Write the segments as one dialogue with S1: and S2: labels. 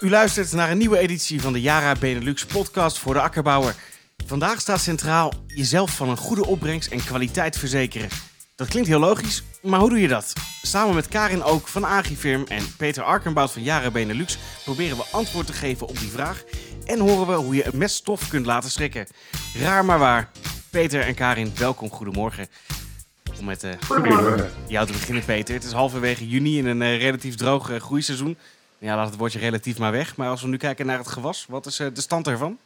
S1: U luistert naar een nieuwe editie van de Yara Benelux podcast voor de akkerbouwer. Vandaag staat centraal jezelf van een goede opbrengst en kwaliteit verzekeren. Dat klinkt heel logisch, maar hoe doe je dat? Samen met Karin Ook van Agifirm en Peter Arkenbout van Yara Benelux proberen we antwoord te geven op die vraag. En horen we hoe je een meststof kunt laten schrikken. Raar maar waar. Peter en Karin, welkom, goedemorgen. Om met uh, jou te beginnen, Peter. Het is halverwege juni in een uh, relatief droog uh, groeiseizoen. Ja, laat het woordje relatief maar weg. Maar als we nu kijken naar het gewas, wat is de stand ervan?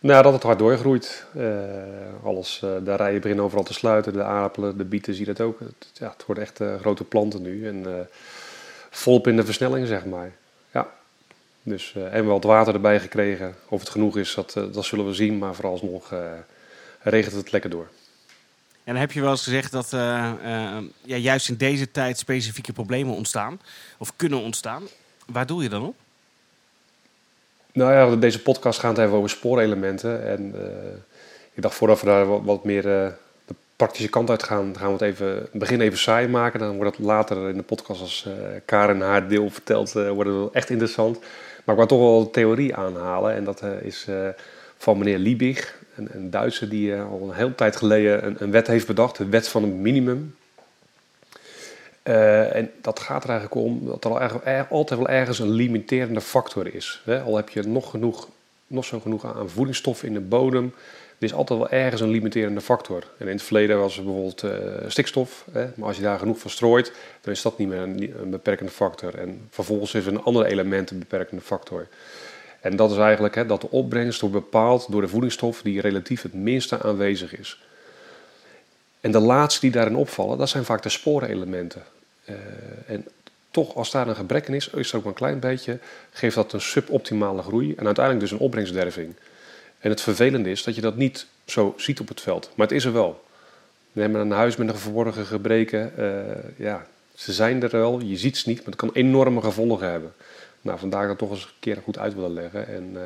S2: Nou, dat het hard doorgroeit. alles, de rijen beginnen overal te sluiten. De aardappelen, de bieten, zie je dat ook. Het, ja, het worden echt grote planten nu. En volop in de versnelling, zeg maar. Ja. Dus, en het water erbij gekregen. Of het genoeg is, dat, dat zullen we zien. Maar vooralsnog regent het lekker door.
S1: En heb je wel eens gezegd dat uh, uh, ja, juist in deze tijd specifieke problemen ontstaan. Of kunnen ontstaan. Waar doe je dan op?
S2: Nou ja, deze podcast gaat even over spoorelementen. En uh, ik dacht voordat we daar wat, meer de praktische kant uit gaan, gaan we het even, begin even saai maken. Dan wordt het later in de podcast als Karen haar deel vertelt, wordt wel echt interessant. Maar ik wou toch wel theorie aanhalen. En dat is van meneer Liebig, een, een Duitser die uh, al een hele tijd geleden een, een, wet heeft bedacht, de wet van het minimum. Uh, en dat gaat er eigenlijk om dat er al altijd wel ergens een limiterende factor is. Hè? Al heb je nog, genoeg, nog zo genoeg aan voedingsstoffen in de bodem, er is altijd wel ergens een limiterende factor. En in het verleden was er bijvoorbeeld uh, stikstof, hè? maar als je daar genoeg van strooit, dan is dat niet meer een, een beperkende factor. En vervolgens is er een ander element een beperkende factor. En dat is eigenlijk hè, dat de opbrengst wordt bepaald door de voedingsstof die relatief het minste aanwezig is. En de laatste die daarin opvallen, dat zijn vaak de sporenelementen. Uh, en toch, als daar een gebrek in is, is er ook maar een klein beetje, geeft dat een suboptimale groei en uiteindelijk dus een opbrengstderving. En het vervelende is dat je dat niet zo ziet op het veld, maar het is er wel. We hebben een huis met een verborgen gebreken. Uh, ja, ze zijn er wel, je ziet ze niet, maar het kan enorme gevolgen hebben. Nou, vandaar dat toch eens een keer goed uit willen leggen. En uh,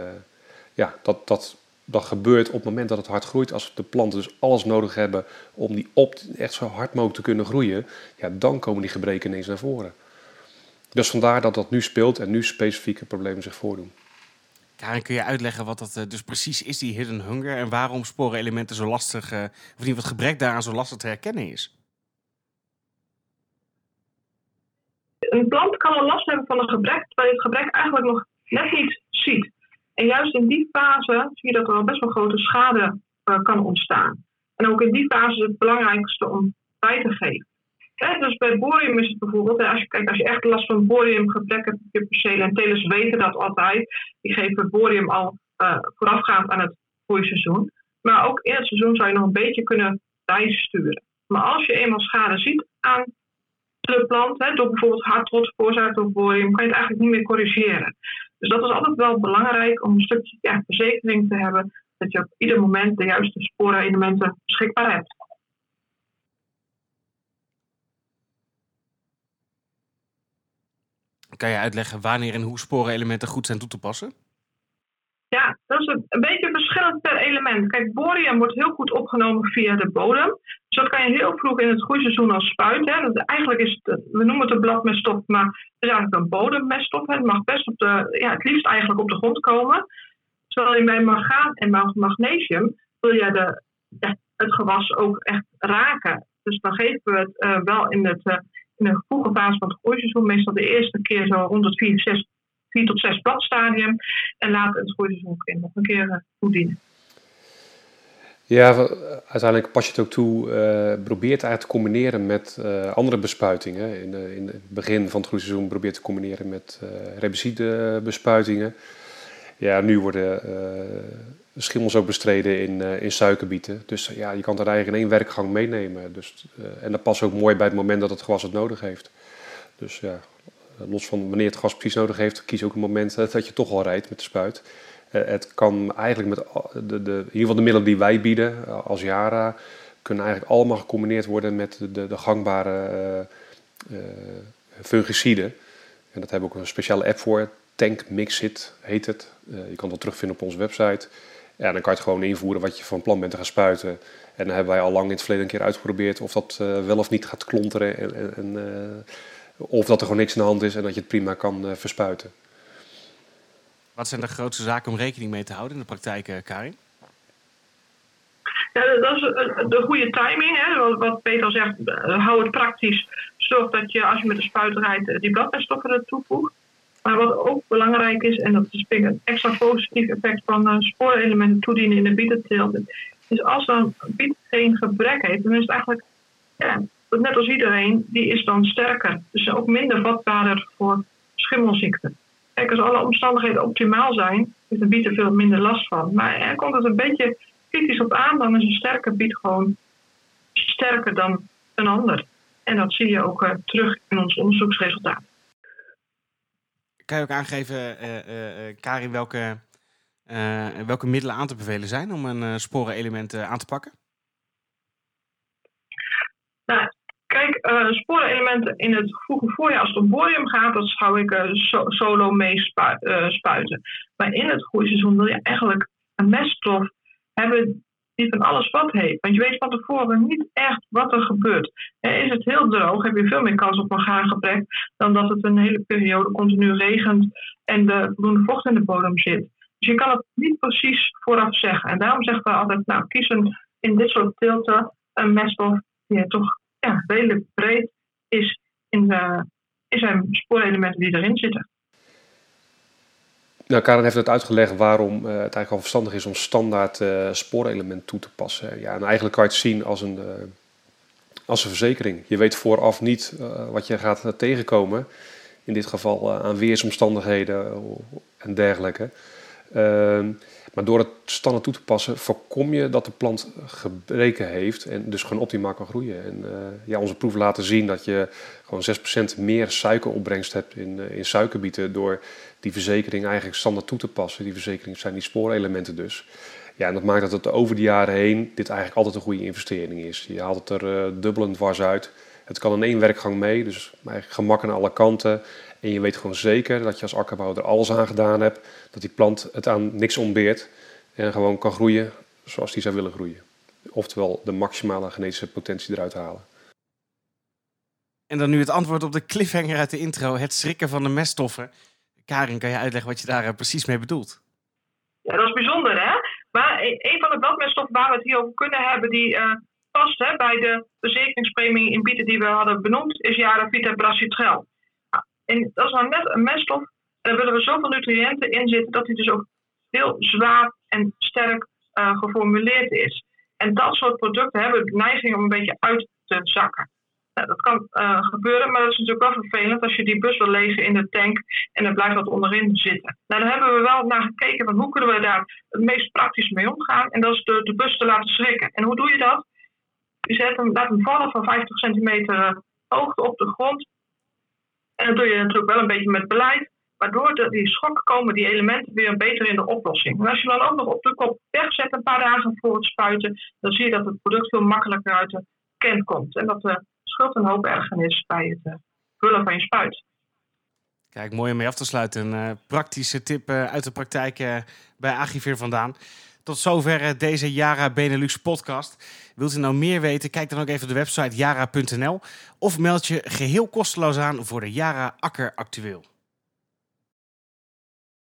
S2: ja, dat, dat, dat gebeurt op het moment dat het hard groeit. Als de planten dus alles nodig hebben om die op echt zo hard mogelijk te kunnen groeien, ja, dan komen die gebreken ineens naar voren. Dus vandaar dat dat nu speelt en nu specifieke problemen zich voordoen.
S1: Karin, kun je uitleggen wat dat uh, dus precies is, die hidden hunger, en waarom sporenelementen zo lastig, uh, of niet wat gebrek daaraan zo lastig te herkennen is?
S3: Een plant kan al last hebben van een gebrek, terwijl je het gebrek eigenlijk nog net niet ziet. En juist in die fase zie je dat er al best wel grote schade uh, kan ontstaan. En ook in die fase is het belangrijkste om bij te geven. Dus bij borium is het bijvoorbeeld, als je, kijk, als je echt last van boriumgebrek hebt, je percelen en telers weten dat altijd. Die geven borium al uh, voorafgaand aan het groeiseizoen. Maar ook in het seizoen zou je nog een beetje kunnen bijsturen. Maar als je eenmaal schade ziet aan hè, door bijvoorbeeld hardrot veroorzaakt door borium, kan je het eigenlijk niet meer corrigeren. Dus dat is altijd wel belangrijk om een stukje ja, verzekering te hebben dat je op ieder moment de juiste sporenelementen beschikbaar hebt.
S1: Kan je uitleggen wanneer en hoe sporenelementen goed zijn toe te passen?
S3: Dat een beetje verschillend per element. Kijk, borium wordt heel goed opgenomen via de bodem. Dus dat kan je heel vroeg in het groeiseizoen al spuiten. Eigenlijk is het, we noemen het een bladmeststof, maar het is eigenlijk een bodemmeststof. Het mag best op de, ja, het liefst eigenlijk op de grond komen. Terwijl je bij mangaan en magnesium wil je de, het gewas ook echt raken. Dus dan geven we het uh, wel in, het, uh, in de vroege fase van het groeiseizoen, meestal de eerste keer zo rond het 4, 6 4 tot 6 bladstadium. En laat het groeiseizoen nog een keer uh, toedienen.
S2: Ja, uiteindelijk pas je het ook toe. Uh, probeer het eigenlijk te combineren met uh, andere bespuitingen. In, in, het begin van het groeiseizoen probeer te combineren met uh, herbicide bespuitingen. Ja, nu worden schimmels ook bestreden in, in suikerbieten. Dus ja, je kan het eigenlijk in één werkgang meenemen. Dus, en dat past ook mooi bij het moment dat het gewas het nodig heeft. Dus ja, los van wanneer het gas precies nodig heeft, kies ook een moment dat je toch al rijdt met de spuit. Uh, het kan eigenlijk met de, de, in ieder geval de middelen die wij bieden als Yara, kunnen eigenlijk allemaal gecombineerd worden met de, de gangbare uh, fungiciden. En dat hebben we ook een speciale app voor. Tank Mixit heet het. je kan dat terugvinden op onze website. Ja, dan kan je het gewoon invoeren wat je van plan bent te gaan spuiten. En dan hebben wij al lang in het verleden een keer uitgeprobeerd of dat wel of niet gaat klonteren. En, en, of dat er gewoon niks aan de hand is en dat je het prima kan uh, verspuiten.
S1: Wat zijn de grootste zaken om rekening mee te houden in de praktijk, Karin?
S3: Ja, dat is de goede timing. Hè? Wat Peter al zegt, hou het praktisch. Zorg dat je als je met de spuit rijdt die bladmeststoffen er toevoegt. Maar wat ook belangrijk is, en dat is een extra positief effect van uh, spoorelementen toedienen in de bietenteelt, is als een biet geen gebrek heeft, dan is het eigenlijk, ja, net als iedereen, die is dan sterker. Dus ook minder vatbaarder voor schimmelziekten. Kijk, als alle omstandigheden optimaal zijn, is de biet er veel minder last van. Maar er komt het een beetje kritisch op aan, dan is een sterke biet gewoon sterker dan een ander. En dat zie je ook uh, terug in ons onderzoeksresultaat.
S1: Kan je ook aangeven, uh, Karin, welke, welke middelen aan te bevelen zijn om een sporenelement aan te pakken?
S3: Nou, kijk, sporenelementen in het vroege voorjaar, als het om borium gaat, dat zou ik solo mee spuiten. Maar in het groeiseizoen wil je eigenlijk een meststof hebben die van alles wat heeft. Want je weet van tevoren niet echt wat er gebeurt. is het heel droog, heb je veel meer kans op een gaargebrek dan dat het een hele periode continu regent en er voldoende vocht in de bodem zit. Dus je kan het niet precies vooraf zeggen. En daarom zeggen we altijd, nou, kies in dit soort tilten een meststof die toch ja, redelijk breed is in, zijn spoorelementen die erin zitten.
S2: Nou, Karen heeft het uitgelegd waarom uh, het eigenlijk al verstandig is om standaard uh, spoorelement toe te passen. Ja, en eigenlijk kan je het zien als een, als een verzekering. Je weet vooraf niet wat je gaat tegenkomen. In dit geval aan weersomstandigheden en dergelijke. Ehm, maar door het standaard toe te passen voorkom je dat de plant gebreken heeft en dus gewoon optimaal kan groeien. En ja, onze proeven laten zien dat je gewoon 6% meer suikeropbrengst hebt in, in suikerbieten door die verzekering eigenlijk standaard toe te passen. Die verzekering zijn die spoorelementen dus. Ja, en dat maakt dat het over de jaren heen dit eigenlijk altijd een goede investering is. Je haalt het er uh, dubbelend dwars uit. Het kan in één werkgang mee, dus eigenlijk gemak aan alle kanten. En je weet gewoon zeker dat je als akkerbouwer er alles aan gedaan hebt. Dat die plant het aan niks ontbeert. En gewoon kan groeien zoals die zou willen groeien. Oftewel de maximale genetische potentie eruit halen.
S1: En dan nu het antwoord op de cliffhanger uit de intro. Het schrikken van de meststoffen. Karin, kan je uitleggen wat je daar eh, precies mee bedoelt?
S3: Ja, dat is bijzonder, hè? Maar een van de bladmeststoffen waar we het hier over kunnen hebben, die uh, past hè, bij de verzekeringspremie in bieten die we hadden benoemd, is Vita brassitrel. Nou, en dat is nou net een meststof, daar willen we zoveel nutriënten in zitten dat hij dus ook heel zwaar en sterk uh, geformuleerd is. En dat soort producten hebben de neiging om een beetje uit te zakken dat kan uh, gebeuren, maar dat is natuurlijk wel vervelend als je die bus wil legen in de tank en er blijft wat onderin zitten. Nou, daar hebben we wel naar gekeken van hoe kunnen we daar het meest praktisch mee omgaan. En dat is de, de bus te laten schrikken. En hoe doe je dat? Je zet hem, laat hem vallen van 50 centimeter eh, hoogte op de grond. En dat doe je natuurlijk wel een beetje met beleid. Waardoor die schok komen die elementen weer beter in de oplossing. En als je dan ook nog op de kop wegzet een paar dagen voor het spuiten, dan zie je dat het product veel makkelijker uit de kent komt. En dat eh, scheelt een hoop ergernis bij het uh, vullen van je spuit.
S1: Kijk, mooi om mee af te sluiten. Een uh, praktische tip uh, uit de praktijk bij Agivir vandaan. Tot zover deze Yara Benelux podcast. Wilt u nou meer weten? Kijk dan ook even op de website yara.nl of meld je geheel kosteloos aan voor de Yara Akker Actueel.